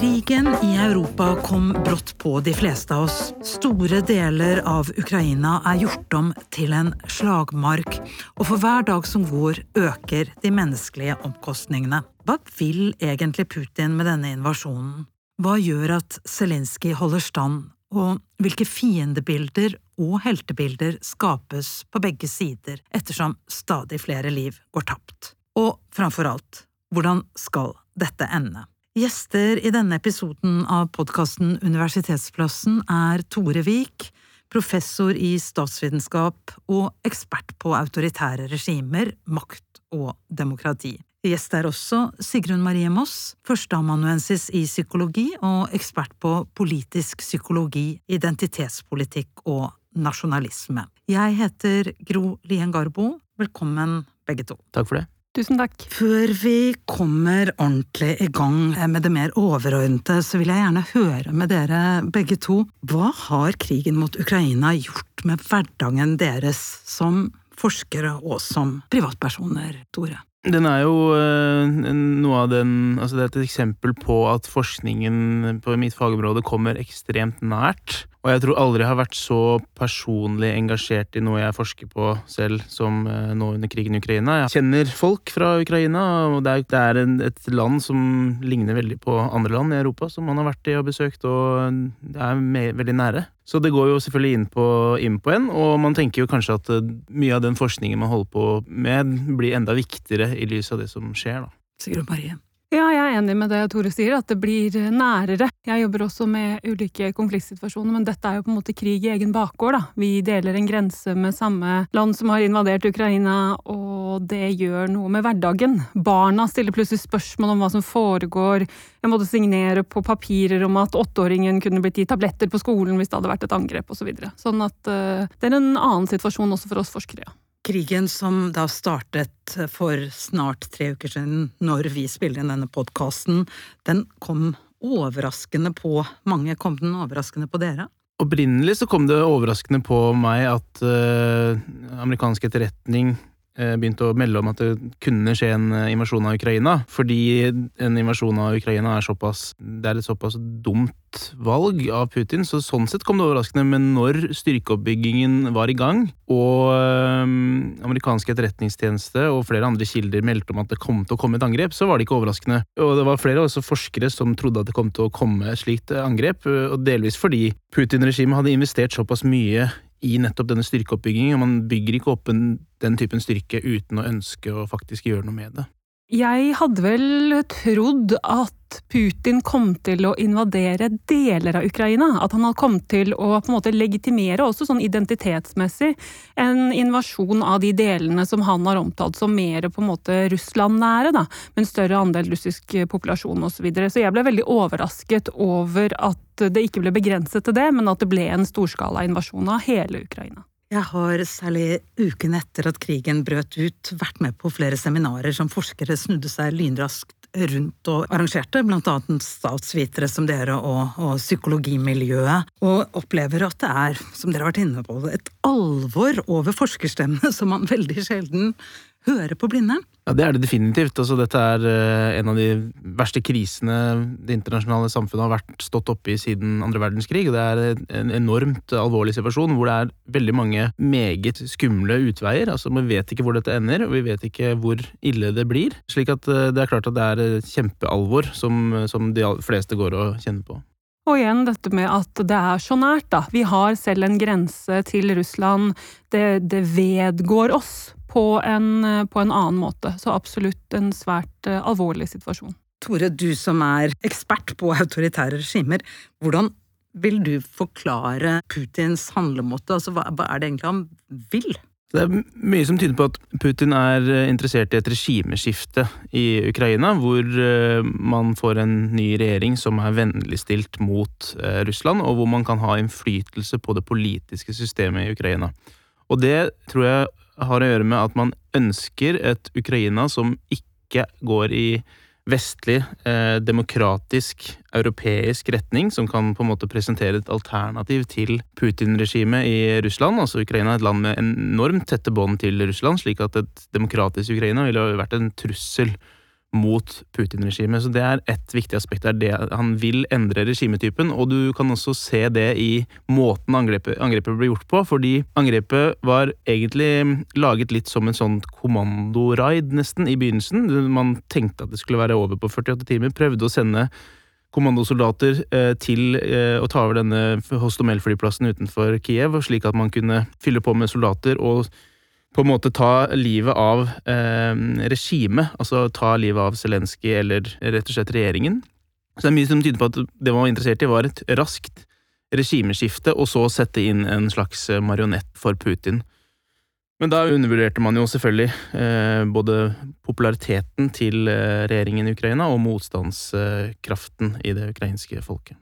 Krigen i Europa kom brått på de fleste av oss. Store deler av Ukraina er gjort om til en slagmark, og for hver dag som går, øker de menneskelige omkostningene. Hva vil egentlig Putin med denne invasjonen? Hva gjør at Zelinskyj holder stand, og hvilke fiendebilder og heltebilder skapes på begge sider ettersom stadig flere liv går tapt? Og framfor alt, hvordan skal dette ende? Gjester i denne episoden av podkasten Universitetsplassen er Tore Vik, professor i statsvitenskap og ekspert på autoritære regimer, makt og demokrati. Gjest er også Sigrun Marie Moss, førsteamanuensis i psykologi og ekspert på politisk psykologi, identitetspolitikk og nasjonalisme. Jeg heter Gro Lien Garbo. Velkommen, begge to. Takk for det. Tusen takk. Før vi kommer ordentlig i gang med det mer overordnede, så vil jeg gjerne høre med dere begge to. Hva har krigen mot Ukraina gjort med hverdagen deres som forskere og som privatpersoner, Tore? Den er jo øh, noe av den Altså, det er et eksempel på at forskningen på mitt fagområde kommer ekstremt nært. Og jeg tror aldri jeg har vært så personlig engasjert i noe jeg forsker på selv, som øh, nå under krigen i Ukraina. Jeg kjenner folk fra Ukraina, og det er, det er en, et land som ligner veldig på andre land i Europa, som man har vært i og besøkt, og det er med, veldig nære. Så det går jo selvfølgelig inn på, inn på en, og man tenker jo kanskje at mye av den forskningen man holder på med, blir enda viktigere i lys av det som skjer, da. Sigrun Marie. Ja, jeg er enig med det Tore sier, at det blir nærere. Jeg jobber også med ulike konfliktsituasjoner, men dette er jo på en måte krig i egen bakgård, da. Vi deler en grense med samme land som har invadert Ukraina, og det gjør noe med hverdagen. Barna stiller plutselig spørsmål om hva som foregår. Jeg måtte signere på papirer om at åtteåringen kunne blitt gitt tabletter på skolen hvis det hadde vært et angrep, osv. Så videre. sånn at uh, det er en annen situasjon også for oss forskere, ja. Krigen som da startet for snart tre uker siden, når vi spiller inn denne podkasten, den kom overraskende på mange. Kom den overraskende på dere? Opprinnelig så kom det overraskende på meg at uh, amerikansk etterretning uh, begynte å melde om at det kunne skje en uh, invasjon av Ukraina. Fordi en invasjon av Ukraina er såpass Det er et såpass dumt valg av Putin, så sånn sett kom det overraskende. Men når styrkeoppbyggingen var i gang, og amerikanske etterretningstjeneste og flere andre kilder meldte om at det kom til å komme et angrep, så var det ikke overraskende. Og det var flere også forskere som trodde at det kom til å komme et slikt angrep, og delvis fordi Putin-regimet hadde investert såpass mye i nettopp denne styrkeoppbyggingen, man bygger ikke opp en, den typen styrke uten å ønske å faktisk gjøre noe med det. Jeg hadde vel trodd at Putin kom til å invadere deler av Ukraina. At han hadde kommet til å på en måte legitimere, også sånn identitetsmessig, en invasjon av de delene som han har omtalt som mer på en måte Russland-nære, da. Med en større andel russisk populasjon osv. Så, videre. så jeg ble veldig overrasket over at det ikke ble begrenset til det, men at det ble en storskala invasjon av hele Ukraina. Jeg har særlig uken etter at krigen brøt ut, vært med på flere seminarer som forskere snudde seg lynraskt rundt og arrangerte, blant annet statsvitere som dere og, og psykologimiljøet, og opplever at det er, som dere har vært inne på, et alvor over forskerstemmene som man veldig sjelden hører på blinde. Ja, det er det definitivt. Altså, dette er uh, en av de verste krisene det internasjonale samfunnet har vært stått oppe i siden andre verdenskrig. Det er en enormt alvorlig situasjon hvor det er veldig mange meget skumle utveier. Altså, Vi vet ikke hvor dette ender, og vi vet ikke hvor ille det blir. Slik at uh, det er klart at det er kjempealvor som, som de fleste går og kjenner på. Og igjen dette med at det er så nært, da. Vi har selv en grense til Russland. Det, det vedgår oss på en, på en annen måte. Så absolutt en svært uh, alvorlig situasjon. Tore, du som er ekspert på autoritære regimer, hvordan vil du forklare Putins handlemåte? Altså, hva er det egentlig han vil? Det er mye som tyder på at Putin er eh, interessert i et regimeskifte i Ukraina, hvor eh, man får en ny regjering som er vennligstilt mot Russland, og hvor man kan ha innflytelse på det politiske systemet i Ukraina. Og det tror jeg har å gjøre med at man ønsker et Ukraina som ikke går i vestlig, eh, demokratisk, europeisk retning, som kan på en måte presentere et alternativ til Putin-regimet i Russland. Altså Ukraina er et land med enormt tette bånd til Russland, slik at et demokratisk Ukraina ville vært en trussel mot Putin-regimet. Så det er ett viktig aspekt. Det er det han vil endre regimetypen, og du kan også se det i måten angrepet, angrepet ble gjort på, fordi angrepet var egentlig laget litt som en sånn kommandoraid, nesten, i begynnelsen. Man tenkte at det skulle være over på 48 timer, prøvde å sende kommandosoldater eh, til eh, å ta over denne Hostomel-flyplassen utenfor Kiev, slik at man kunne fylle på med soldater og på en måte ta livet av eh, regimet, altså ta livet av Zelenskyj eller rett og slett regjeringen. Så det er mye som tyder på at det man var interessert i, var et raskt regimeskifte, og så sette inn en slags marionett for Putin. Men da undervurderte man jo selvfølgelig eh, både populariteten til eh, regjeringen i Ukraina og motstandskraften i det ukrainske folket.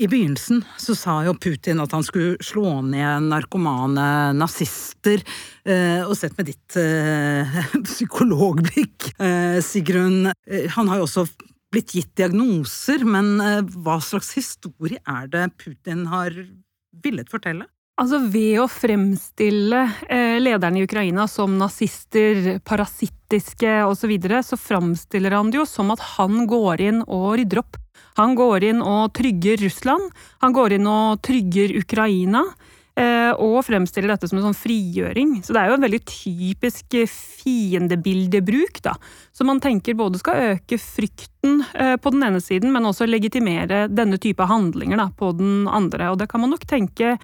I begynnelsen så sa jo Putin at han skulle slå ned narkomane nazister, eh, og sett med ditt eh, psykologblikk, eh, Sigrun, han har jo også blitt gitt diagnoser, men hva slags historie er det Putin har villet fortelle? Altså Ved å fremstille lederne i Ukraina som nazister, parasittiske osv., så, videre, så framstiller han det jo som at han går inn og rydder opp han går inn og trygger Russland, han går inn og trygger Ukraina. Eh, og fremstiller dette som en sånn frigjøring. Så det er jo en veldig typisk fiendebildebruk, da. Som man tenker både skal øke frykten eh, på den ene siden, men også legitimere denne type handlinger da, på den andre. Og det kan man nok tenke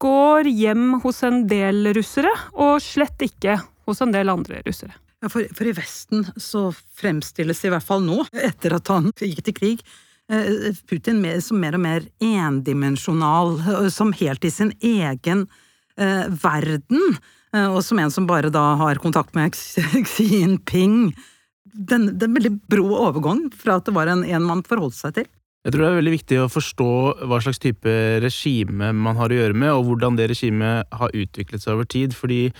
går hjem hos en del russere, og slett ikke hos en del andre russere. Ja, for, for i Vesten så fremstilles i hvert fall nå, etter at han gikk til krig, Eh, Putin som mer og mer endimensjonal, eh, som helt i sin egen eh, verden, og som en som bare da har kontakt med Xi Jinping. Den, den veldig brå overgang fra at det var en, en man forholdt seg til. Jeg tror det er veldig viktig å forstå hva slags type regime man har å gjøre med, og hvordan det regimet har utviklet seg over tid. fordi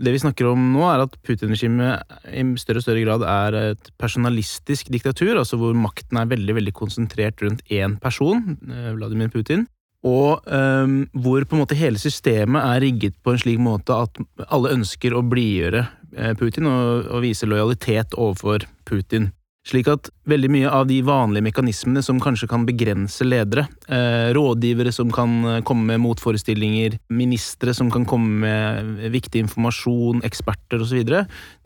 det vi snakker om nå, er at Putin-regimet i større og større grad er et personalistisk diktatur, altså hvor makten er veldig veldig konsentrert rundt én person, eh, Vladimir Putin. Og um, hvor på en måte hele systemet er rigget på en slik måte at alle ønsker å blidgjøre eh, Putin og, og vise lojalitet overfor Putin. Slik at veldig mye av de vanlige mekanismene som kanskje kan begrense ledere, eh, rådgivere som kan eh, komme med motforestillinger, ministre som kan komme med viktig informasjon, eksperter osv.,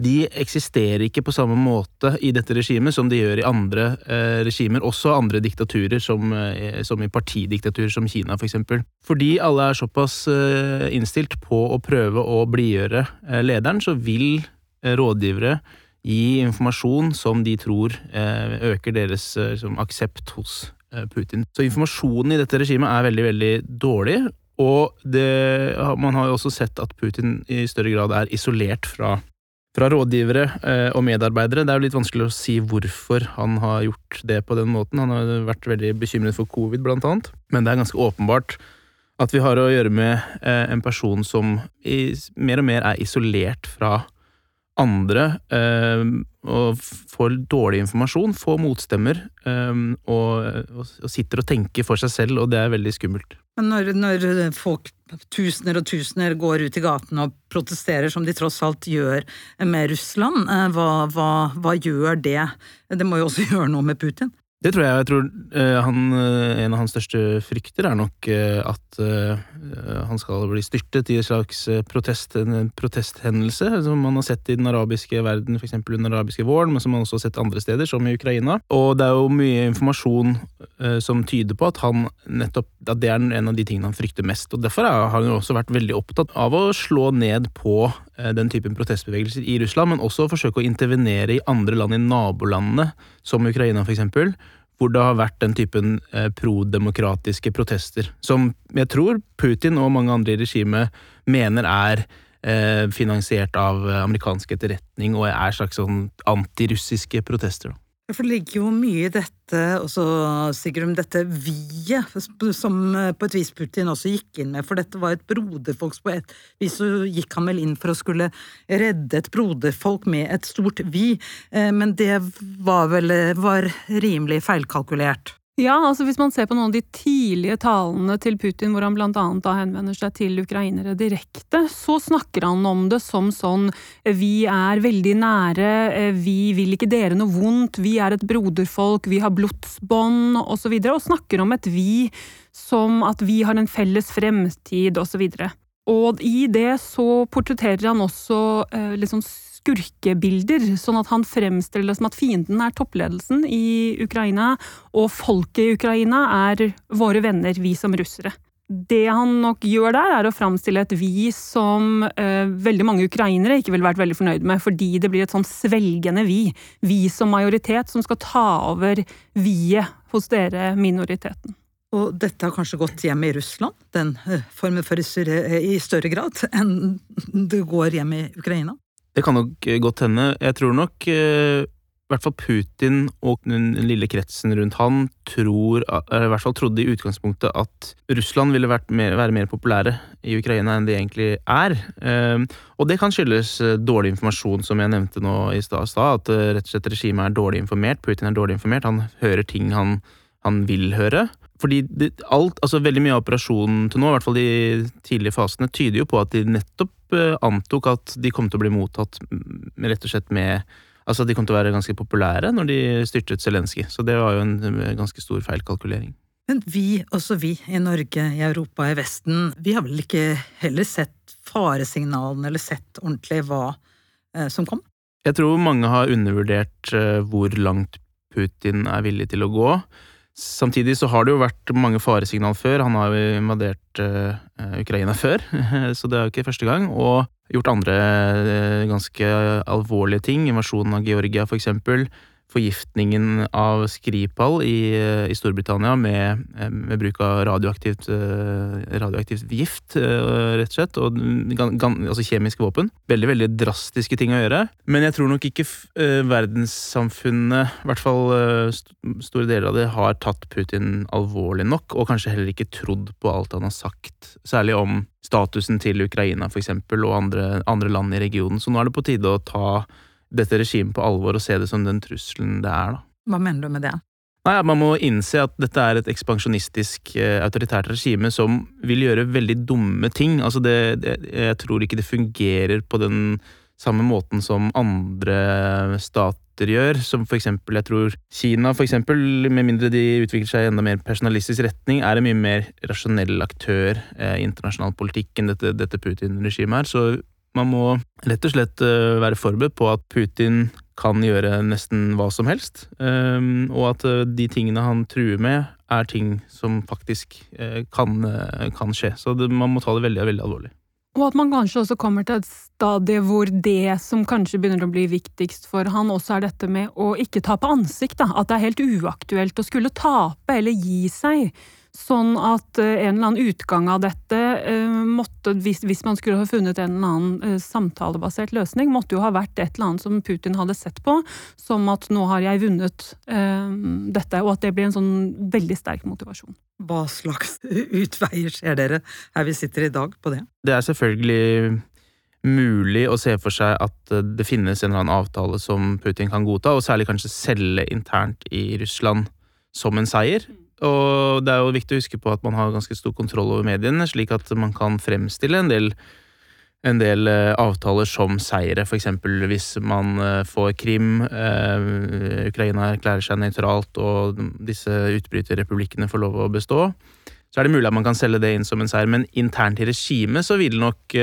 de eksisterer ikke på samme måte i dette regimet som de gjør i andre eh, regimer, også andre diktaturer, som, eh, som i partidiktaturer som Kina f.eks. For eksempel. Fordi alle er såpass eh, innstilt på å prøve å blidgjøre eh, lederen, så vil rådgivere gi informasjon som de tror eh, øker deres liksom, aksept hos eh, Putin. Så informasjonen i dette regimet er veldig, veldig dårlig. Og det, man har jo også sett at Putin i større grad er isolert fra, fra rådgivere og medarbeidere. Det er jo litt vanskelig å si hvorfor han har gjort det på den måten. Han har vært veldig bekymret for covid, blant annet. Men det er ganske åpenbart at vi har å gjøre med en person som mer og mer er isolert fra andre eh, og får dårlig informasjon, får motstemmer eh, og, og, sitter og tenker for seg selv, og det er veldig skummelt. Men når, når, folk, tusener og tusener, går ut i gatene og protesterer, som de tross alt gjør med Russland, eh, hva, hva, hva gjør det? Det må jo også gjøre noe med Putin? Det tror jeg. Jeg tror uh, han, uh, En av hans største frykter er nok uh, at han skal bli styrtet i en slags protest, en protesthendelse, som man har sett i den arabiske verden, f.eks. den arabiske våren, men som man også har sett andre steder, som i Ukraina. Og det er jo mye informasjon som tyder på at han nettopp at det er en av de tingene han frykter mest. og Derfor har han jo også vært veldig opptatt av å slå ned på den typen protestbevegelser i Russland, men også forsøke å intervenere i andre land i nabolandene, som Ukraina f.eks hvor det har vært den typen eh, prodemokratiske protester, som jeg tror Putin og mange andre i regimet mener er eh, finansiert av amerikansk etterretning og er slags sånn antirussiske protester. Da. For det ligger jo mye i dette også, Sigrun, dette vi-et, som eh, på et vis Putin også gikk inn med, for dette var et broderfolks På et vis så gikk han vel inn for å skulle redde et broderfolk med et stort vi, eh, men det var vel var rimelig feilkalkulert. Ja, altså hvis man ser på noen av de tidlige talene til Putin, hvor han blant annet da henvender seg til ukrainere direkte, så snakker han om det som sånn vi er veldig nære, vi vil ikke dere noe vondt, vi er et broderfolk, vi har blodsbånd, osv., og, så og snakker om et vi som at vi har en felles fremtid, osv. Og, og i det så portretterer han også eh, litt sånn skurkebilder, sånn at han fremstiller det som at fienden er toppledelsen i Ukraina, og folket i Ukraina er våre venner, vi som russere. Det han nok gjør der, er å framstille et vi som eh, veldig mange ukrainere ikke ville vært veldig fornøyd med, fordi det blir et sånn svelgende vi. Vi som majoritet som skal ta over vi-et hos dere, minoriteten. Og dette har kanskje gått hjem i Russland, den eh, formen for eh, i større grad enn det går hjem i Ukraina? Det kan nok eh, godt hende. Jeg tror nok eh, i hvert fall Putin og den lille kretsen rundt han tror, i hvert fall trodde i utgangspunktet at Russland ville mer, være mer populære i Ukraina enn de egentlig er. Eh, og det kan skyldes dårlig informasjon, som jeg nevnte nå i stad. At rett og slett regimet er dårlig informert. Putin er dårlig informert. Han hører ting han, han vil høre. Fordi det, alt, altså veldig mye av operasjonen til nå, i hvert fall de tidlige fasene, tyder jo på at de nettopp eh, antok at de kom til å bli mottatt med, rett og slett med Altså at de kom til å være ganske populære når de styrtet Zelenskyj. Så det var jo en ganske stor feilkalkulering. Men vi, også vi i Norge, i Europa, i Vesten, vi har vel ikke heller sett faresignalene eller sett ordentlig hva eh, som kom? Jeg tror mange har undervurdert eh, hvor langt Putin er villig til å gå. Samtidig så har det jo vært mange faresignal før. Han har jo invadert uh, Ukraina før, så det er jo ikke første gang. Og gjort andre uh, ganske alvorlige ting. Invasjonen av Georgia, for eksempel forgiftningen av Skripal i, eh, i Storbritannia med, eh, med, bruk av radioaktivt, eh, radioaktivt gift, rett og slett, og altså kjemiske våpen. Veldig, veldig drastiske ting å gjøre. Men jeg tror nok ikke verdenssamfunnet, i hvert fall store deler av det, har tatt Putin alvorlig nok, og kanskje heller ikke trodd på alt han har sagt. Særlig om statusen til Ukraina, for eksempel, og andre, andre land i regionen. Så nå er det på tide å ta dette regimet på alvor og se det som den trusselen det er, da. Hva mener du med det? Nei, Man må innse at dette er et ekspansjonistisk, eh, autoritært regime som vil gjøre veldig dumme ting. Altså det, det, jeg tror ikke det fungerer på den samme måten som andre stater gjør, som for eksempel, jeg tror Kina, for eksempel, med mindre de utvikler seg i enda mer personalistisk retning, er en mye mer rasjonell aktør eh, i internasjonal politikk enn dette, dette Putin-regimet er. Så man må rett og slett eh, være forberedt på at Putin kan gjøre nesten hva som helst, ehm, og at eh, de tingene han truer med, er ting som faktisk eh, kan, kan skje. Så det, man må ta det veldig, veldig alvorlig. Og at man kanskje også kommer til et stadie hvor det som kanskje begynner å bli viktigst for han, også er dette med å ikke tape ansikt. Da. At det er helt uaktuelt å skulle tape eller gi seg. Sånn at eh, en eller annen utgang av dette eh, måtte, hvis, man skulle ha funnet en eller annen eh, samtalebasert løsning, måtte jo ha vært et eller annet som Putin hadde sett på som at nå har jeg vunnet dette, og at det blir en sånn veldig sterk motivasjon. Hva slags utveier ser dere her vi sitter i dag på det? Det er selvfølgelig mulig å se for seg at det finnes en eller annen avtale som Putin kan godta, og særlig kanskje selge internt i Russland som en seier. Og det er jo viktig å huske på at man har ganske stor kontroll over mediene, slik at man kan fremstille en del, en del uh, avtaler som seire, f.eks. hvis man uh, får Krim, eh, Ukraina erklærer seg nøytralt og disse utbryterrepublikkene får lov å bestå, så er det mulig at man kan selge det inn som en seier, men internt i regimet så vil nok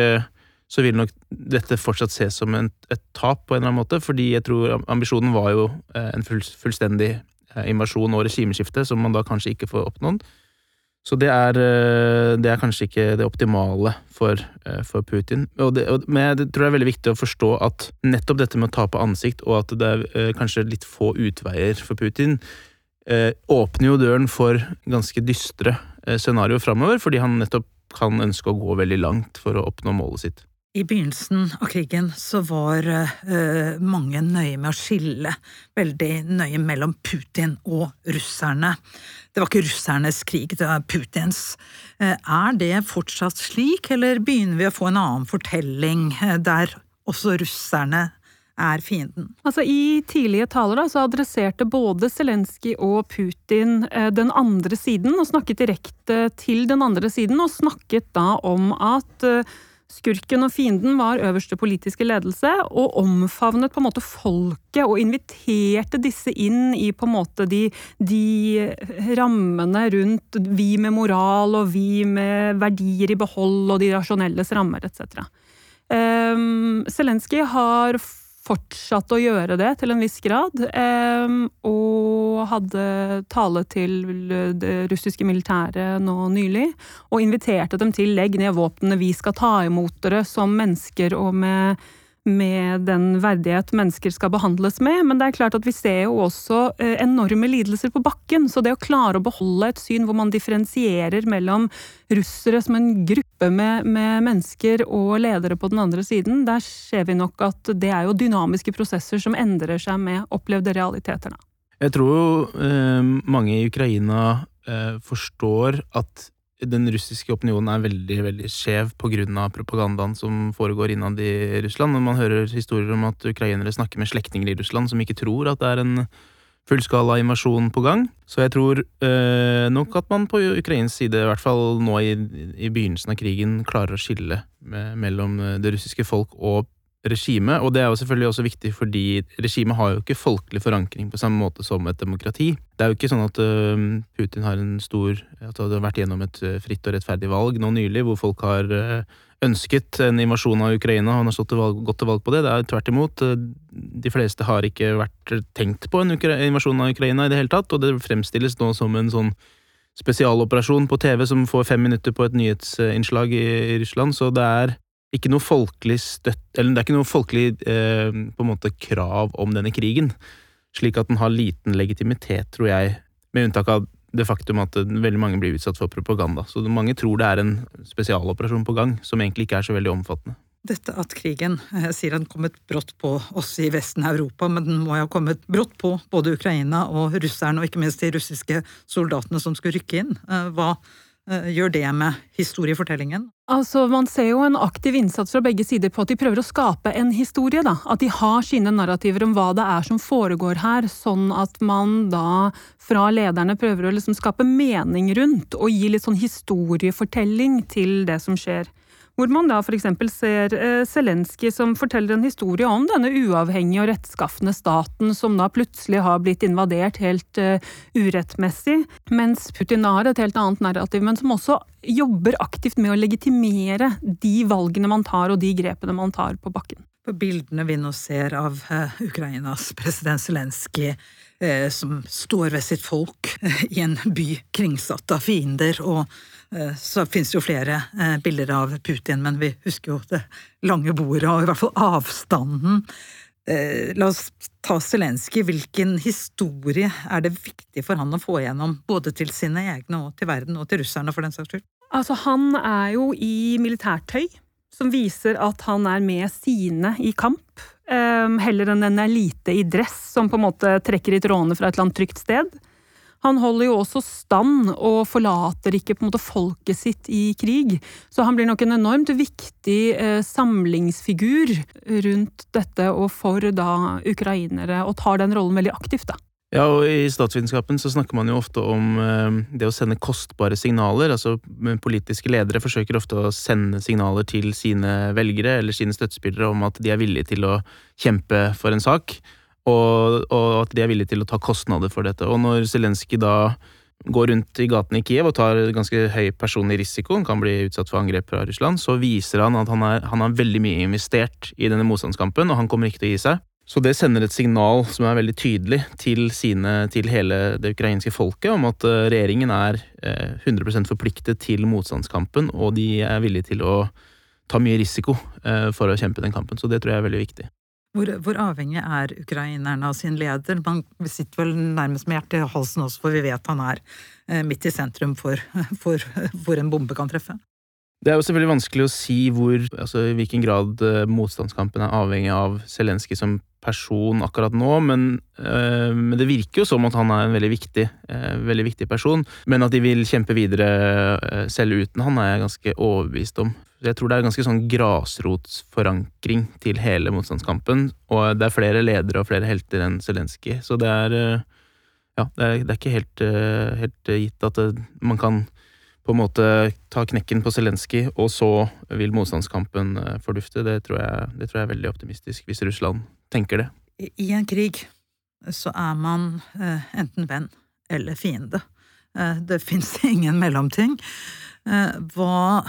så vil nok dette fortsatt ses som en, et tap på en eller annen måte, fordi jeg tror ambisjonen var jo en full, fullstendig Eh, invasjon og regimeskifte, som man da kanskje ikke får oppnådd. Så det er, eh, det er, kanskje ikke det optimale for, eh, for Putin. Det, men jeg tror det er veldig viktig å forstå at nettopp dette med å tape ansikt, og at det er kanskje litt få utveier for Putin, åpner jo døren for ganske dystre scenarioer framover, fordi han nettopp kan ønske å gå veldig langt for å oppnå målet sitt. I begynnelsen av krigen så var uh, mange nøye med å skille veldig nøye mellom Putin og russerne. Det var ikke russernes krig, det var Putins. Uh, er det fortsatt slik, eller begynner vi å få en annen fortelling uh, der også russerne er fienden? Altså I tidlige taler da, så adresserte både Zelenskyj og Putin den andre siden, og snakket direkte til den andre siden, og snakket da om at Skurken og fienden var øverste politiske ledelse, og omfavnet på en måte folket og inviterte disse inn i på en måte de, de rammene rundt vi med moral og vi med verdier i behold og de rasjonelles rammer etc. Um, Zelenskyj har fortsatte å gjøre det til en viss grad, og hadde tale til det russiske militæret nå nylig, og inviterte dem til legg ned våpnene, vi skal ta imot dere som mennesker og med med den verdighet mennesker skal behandles med, men det er klart at vi ser jo også eh, enorme lidelser på bakken. Så det å klare å beholde et syn hvor man differensierer mellom russere som en gruppe med, med mennesker og ledere på den andre siden, der ser vi nok at det er jo dynamiske prosesser som endrer seg med opplevde realiteter. Jeg tror jo eh, mange i Ukraina eh, forstår at den russiske opinionen er veldig veldig skjev pga. propagandaen som foregår innad i Russland. Når man hører historier om at ukrainere snakker med slektninger i Russland som ikke tror at det er en fullskala invasjon på gang. Så jeg tror øh, nok at man på Ukrains side, i hvert fall nå i, i begynnelsen av krigen, klarer å skille med, mellom det russiske folk og regime, og det er jo selvfølgelig også viktig fordi regimet har jo ikke folkelig forankring på samme måte som et demokrati. Det er jo ikke sånn at uh, Putin har en stor At det har vært gjennom et uh, fritt og rettferdig valg nå nylig, hvor folk har uh, ønsket en invasjon av Ukraina, han har stått til valg, gått til valg på det. Det er tvert imot. De fleste har ikke vært tenkt på en invasjon av Ukraina i det hele tatt, og det fremstilles nå som en sånn spesialoperasjon på TV som får fem minutter på et nyhetsinnslag i Russland, så det er ikke noe folkelig støtt Eller det er ikke noe folkelig eh, på en måte krav om denne krigen. Slik at den har liten legitimitet, tror jeg, med unntak av det faktum at veldig mange blir utsatt for propaganda. Så mange tror det er en spesialoperasjon på gang, som egentlig ikke er så veldig omfattende. Dette at krigen jeg eh, sier den kommet brått på oss i Vesten Europa, men den må jo ha kommet brått på både Ukraina og russerne, og ikke minst de russiske soldatene som skulle rykke inn. Eh, hva gjør det med historiefortellingen? Altså, Man ser jo en aktiv innsats fra begge sider på at de prøver å skape en historie. da. At de har sine narrativer om hva det er som foregår her, sånn at man da fra lederne prøver å liksom skape mening rundt og gi litt sånn historiefortelling til det som skjer. Hvor man da f.eks. ser eh, Zelenskyj som forteller en historie om denne uavhengige og rettskaffende staten som da plutselig har blitt invadert helt uh, urettmessig, mens Putin har et helt annet narrativ, men som også jobber aktivt med å legitimere de valgene man tar og de grepene man tar på bakken. På bildene vi nå ser av uh, Ukrainas president Zelenskyj som står ved sitt folk i en by kringsatt av fiender, og Eh, så finnes det jo flere eh, bilder av Putin, men vi husker jo det lange bordet og i hvert fall avstanden. Eh, la oss ta Zelenskyj. Hvilken historie er det viktig for han å få igjennom, både til sine egne og til verden, og til russerne for den saks skyld? Altså, han er jo i militærtøy, som viser at han er med sine i kamp. heller enn en elite i dress som på en måte trekker i trådene fra et eller annet trygt sted. Han holder jo også stand og forlater ikke på en måte folket sitt i krig. Så han blir nok en enormt viktig eh, samlingsfigur rundt dette og for da ukrainere, og tar den rollen veldig aktivt, da. Ja, og I statsvitenskapen så snakker man jo ofte om eh, det å sende kostbare signaler. altså Politiske ledere forsøker ofte å sende signaler til sine velgere eller sine støttespillere om at de er villige til å kjempe for en sak og, og, at de er villige til å ta kostnader for dette. Og når Zelenskyj da går rundt i gatene i Kiev og tar ganske høy personlig risiko, han kan bli utsatt for angrep fra Russland, så viser han at han, er, han har veldig mye investert i denne motstandskampen, og han kommer ikke til å gi seg. Så det sender et signal som er veldig tydelig til, sine, til hele det ukrainske folket om at eh, regjeringen er 100 eh, forpliktet til motstandskampen, og de er villige til å ta mye risiko eh, for å kjempe den kampen. Så det tror jeg er veldig viktig. Hvor, hvor, avhengig er ukrainerne av sin leder? Man sitter vel nærmest med hjertet i halsen også, for vi vet han er eh, midt i sentrum for, for hvor en bombe kan treffe. Det er jo selvfølgelig vanskelig å si hvor, altså i hvilken grad eh, motstandskampen er avhengig av Zelenskyj som person akkurat nå, men, øh, men, det virker jo som at han er en veldig viktig, øh, veldig viktig person. Men at de vil kjempe videre øh, selv uten han, er jeg ganske overbevist om. Jeg tror det er ganske sånn grasrotsforankring til hele motstandskampen, og det er flere ledere og flere helter enn Zelenskyj, så det er ja, det er, det er ikke helt, helt, gitt at det, man kan på en måte ta knekken på Zelenskyj, og så vil motstandskampen fordufte. Det tror, jeg, det tror jeg er veldig optimistisk, hvis Russland tenker det. I en krig så er man eh, enten venn eller fiende. Eh, det fins ingen mellomting. Eh, hva,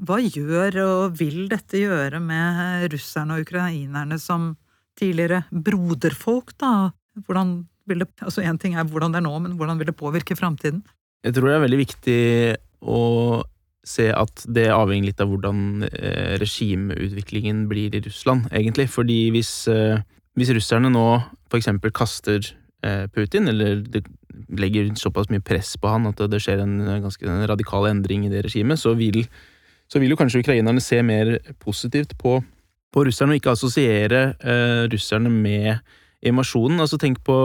hva, gjør og vil dette gjøre med russerne og ukrainerne som tidligere broderfolk, da? Hvordan vil det, altså Én ting er hvordan det er nå, men hvordan vil det påvirke framtiden? Jeg tror det er veldig viktig å se at det avhenger litt av hvordan eh, regimeutviklingen blir i Russland, egentlig. Fordi hvis, eh, hvis russerne nå eksempel kaster Putin, eller legger såpass mye press på han at det skjer en ganske radikal endring i det regimet, så vil, så vil jo kanskje ukrainerne se mer positivt på, på russerne, og ikke assosiere eh, russerne med invasjonen. Altså tenk på,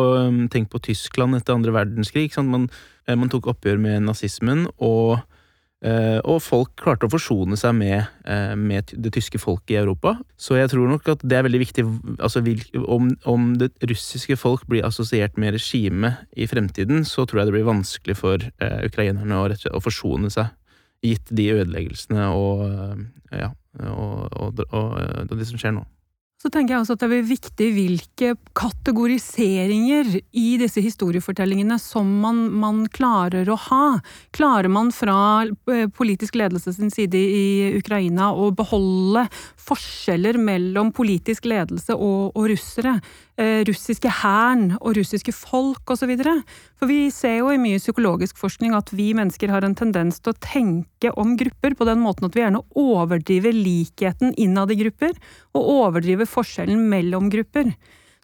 tenk på Tyskland etter andre verdenskrig. Man, man, tok oppgjør med nazismen, og og folk klarte å forsone seg med, uh, med, det tyske folket i Europa. Så jeg tror nok at det er veldig viktig altså, om, om, det russiske folk blir assosiert med regimet i fremtiden, så tror jeg det blir vanskelig for uh, ukrainerne å, å, forsone seg, gitt de ødeleggelsene og, ja, og, og, og det som skjer nå. Så tenker jeg også at det er viktig hvilke kategoriseringer i disse historiefortellingene som man, man, klarer å ha. Klarer man fra eh, politisk ledelse sin side i Ukraina å beholde forskjeller mellom politisk ledelse og, og russere? Eh, russiske hæren og russiske folk osv. For vi ser jo i mye psykologisk forskning at vi mennesker har en tendens til å tenke om grupper på den måten at vi gjerne overdriver likheten innad i grupper, og overdriver forskjellen mellom grupper.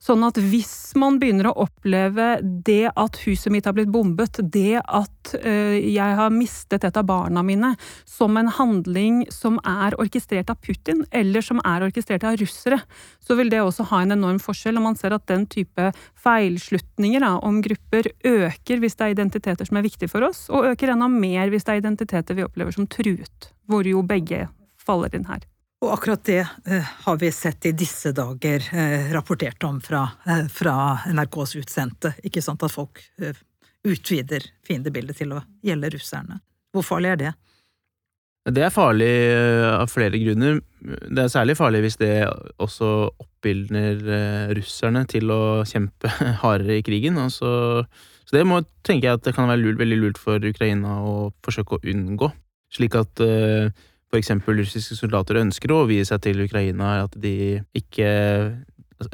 Sånn at hvis man begynner å oppleve det at huset mitt har blitt bombet, det at øh, jeg har mistet et av barna mine, som en handling som er orkestrert av Putin, eller som er orkestrert av russere, så vil det også ha en enorm forskjell. Og man ser at den type feilslutninger da, om grupper øker hvis det er identiteter som er viktige for oss, og øker enda mer hvis det er identiteter vi opplever som truet, hvor jo begge faller inn her. Og akkurat det eh, har vi sett i disse dager eh, rapportert om fra, eh, fra, NRKs utsendte. Ikke sant at folk utvider fiendebildet til å gjelde russerne. Hvor farlig er det? Det er farlig av flere grunner. Det er særlig farlig hvis det også oppildner russerne til å kjempe hardere i krigen. Altså, så det må, tenker jeg at det kan være lurt, veldig lurt for Ukraina å forsøke å unngå. Slik at f.eks. russiske soldater ønsker å overgi seg til Ukraina, at de ikke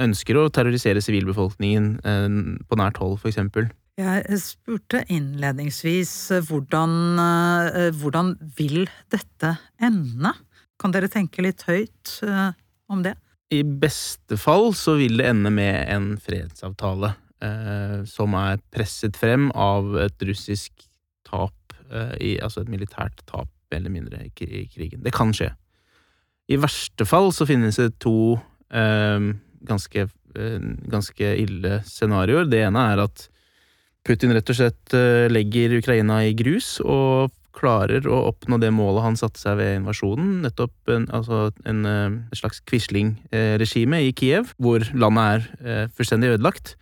ønsker å terrorisere sivilbefolkningen eh, på nært hold, f.eks. Jeg spurte innledningsvis eh, hvordan, eh, hvordan vil dette ende? Kan dere tenke litt høyt om det? I beste fall så vil det ende med en fredsavtale eh, som er presset frem av et russisk tap, eh, i, altså et militært tap mer eller mindre i krigen. Det kan skje. I verste fall så finnes det to eh, ganske, eh, ganske, ille scenarioer. Det ene er at Putin rett og slett eh, legger Ukraina i grus og klarer å oppnå det målet han satte seg ved invasjonen, nettopp en, altså en, eh, slags Quisling-regime i Kiev, hvor landet er eh, fullstendig ødelagt.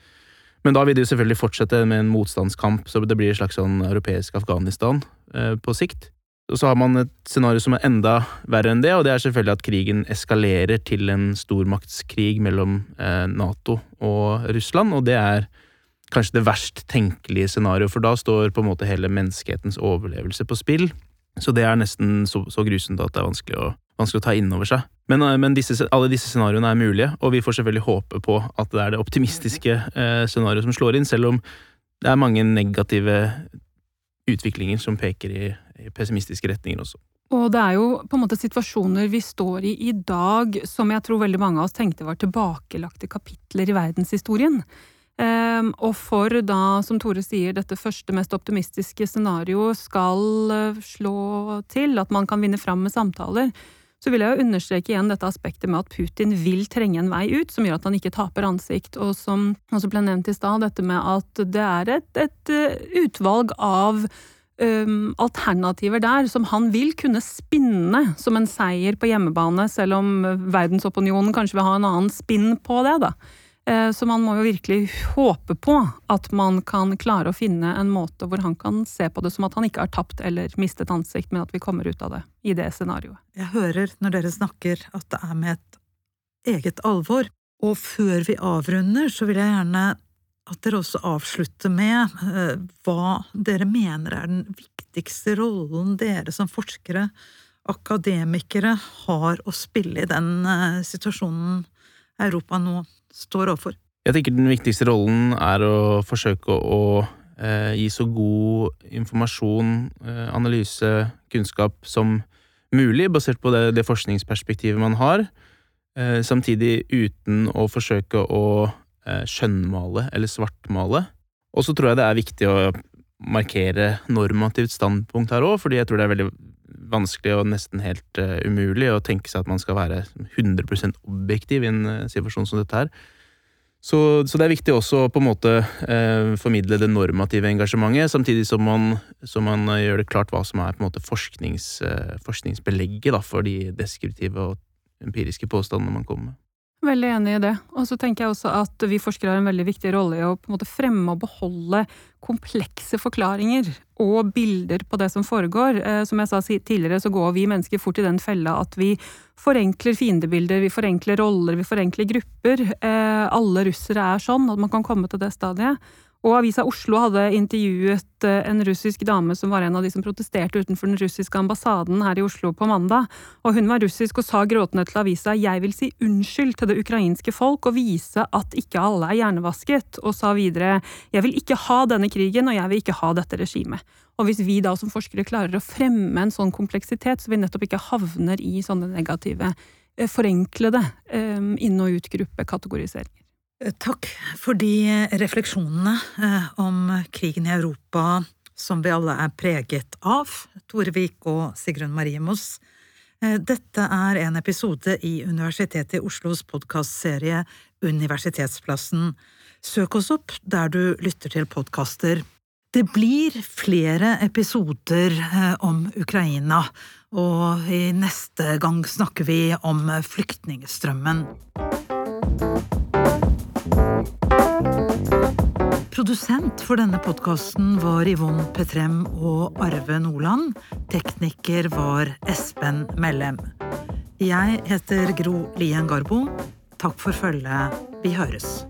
Men da vil de selvfølgelig fortsette med en motstandskamp, så det blir et slags sånn europeisk Afghanistan eh, på sikt. Og så har man et scenario som er enda verre enn det, og det er selvfølgelig at krigen eskalerer til en stormaktskrig mellom eh, Nato og Russland, og det er kanskje det verst tenkelige scenarioet, for da står på en måte hele menneskehetens overlevelse på spill. Så det er nesten så, så grusomt at det er vanskelig å, vanskelig å ta inn over seg. Men, eh, men disse, alle disse scenarioene er mulige, og vi får selvfølgelig håpe på at det er det optimistiske eh, scenarioet som slår inn, selv om det er mange negative utviklinger som peker i, i pessimistiske retninger også. Og det er jo på en måte situasjoner vi står i i dag som jeg tror veldig mange av oss tenkte var tilbakelagte kapitler i verdenshistorien. Um, og for da, som Tore sier, dette første, mest optimistiske scenarioet skal uh, slå til, at man kan vinne fram med samtaler, så vil jeg jo understreke igjen dette aspektet med at Putin vil trenge en vei ut, som gjør at han ikke taper ansikt, og som også ble nevnt i stad, dette med at det er et, et uh, utvalg av um, alternativer der som han vil kunne spinne som en seier på hjemmebane, selv om verdensopinionen kanskje vil ha en annen spinn på det, da. Eh, så man må jo virkelig håpe på at man kan klare å finne en måte hvor han kan se på det som at han ikke har tapt eller mistet ansikt, men at vi kommer ut av det i det scenarioet. Jeg hører når dere snakker at det er med et eget alvor. Og før vi avrunder, så vil jeg gjerne at dere også avslutter med uh, hva dere mener er den viktigste rollen dere som forskere, akademikere, har å spille i den uh, situasjonen Europa nå står overfor? Jeg tenker den viktigste rollen er å forsøke å eh, gi så god informasjon, eh, analyse, kunnskap som mulig, basert på det, det forskningsperspektivet man har, eh, samtidig uten å forsøke å eh, skjønnmale eller svartmale. Og så tror jeg det er viktig å markere normativt standpunkt her òg, fordi jeg tror det er veldig vanskelig og nesten helt uh, umulig å tenke seg at man skal være 100% objektiv i en uh, situasjon som dette her. Så, så, det er viktig også å på en måte uh, formidle det normative engasjementet, samtidig som man, som man gjør det klart hva som er på en måte forsknings, forskningsbelegget da, for de deskriptive og empiriske påstandene man kommer med. Veldig enig i det. Og så tenker jeg også at vi forskere har en veldig viktig rolle i å på en måte fremme og beholde komplekse forklaringer og bilder på det som foregår. Eh, som jeg sa tidligere, så går vi mennesker fort i den fella at vi forenkler fiendebilder, vi forenkler roller, vi forenkler grupper. Eh, alle russere er sånn, at man kan komme til det stadiet. Og Avisa Oslo hadde intervjuet eh, en russisk dame som var en av de som protesterte utenfor den russiske ambassaden her i Oslo på mandag. Og hun var russisk og sa gråtende til avisa jeg vil si unnskyld til det ukrainske folk og vise at ikke alle er hjernevasket, og sa videre jeg vil ikke ha denne krigen og jeg vil ikke ha dette regimet. Og hvis vi da som forskere klarer å fremme en sånn kompleksitet, så vi nettopp ikke havner i sånne negative, eh, forenklede eh, inn- og utgruppekategoriseringer. Eh, takk for de refleksjonene eh, om krigen i Europa som vi alle er preget av, Tore Vik og Sigrun Marie Moss. Eh, dette er en episode i Universitetet i Oslos podkastserie Universitetsplassen. Søk oss opp der du lytter til podkaster. Det blir flere episoder om Ukraina, og i neste gang snakker vi om flyktningstrømmen. Produsent for denne podkasten var Yvonne Petrem og Arve Nordland. Tekniker var Espen Mellem. Jeg heter Gro Lien Garbo. Takk for følget. Vi høres.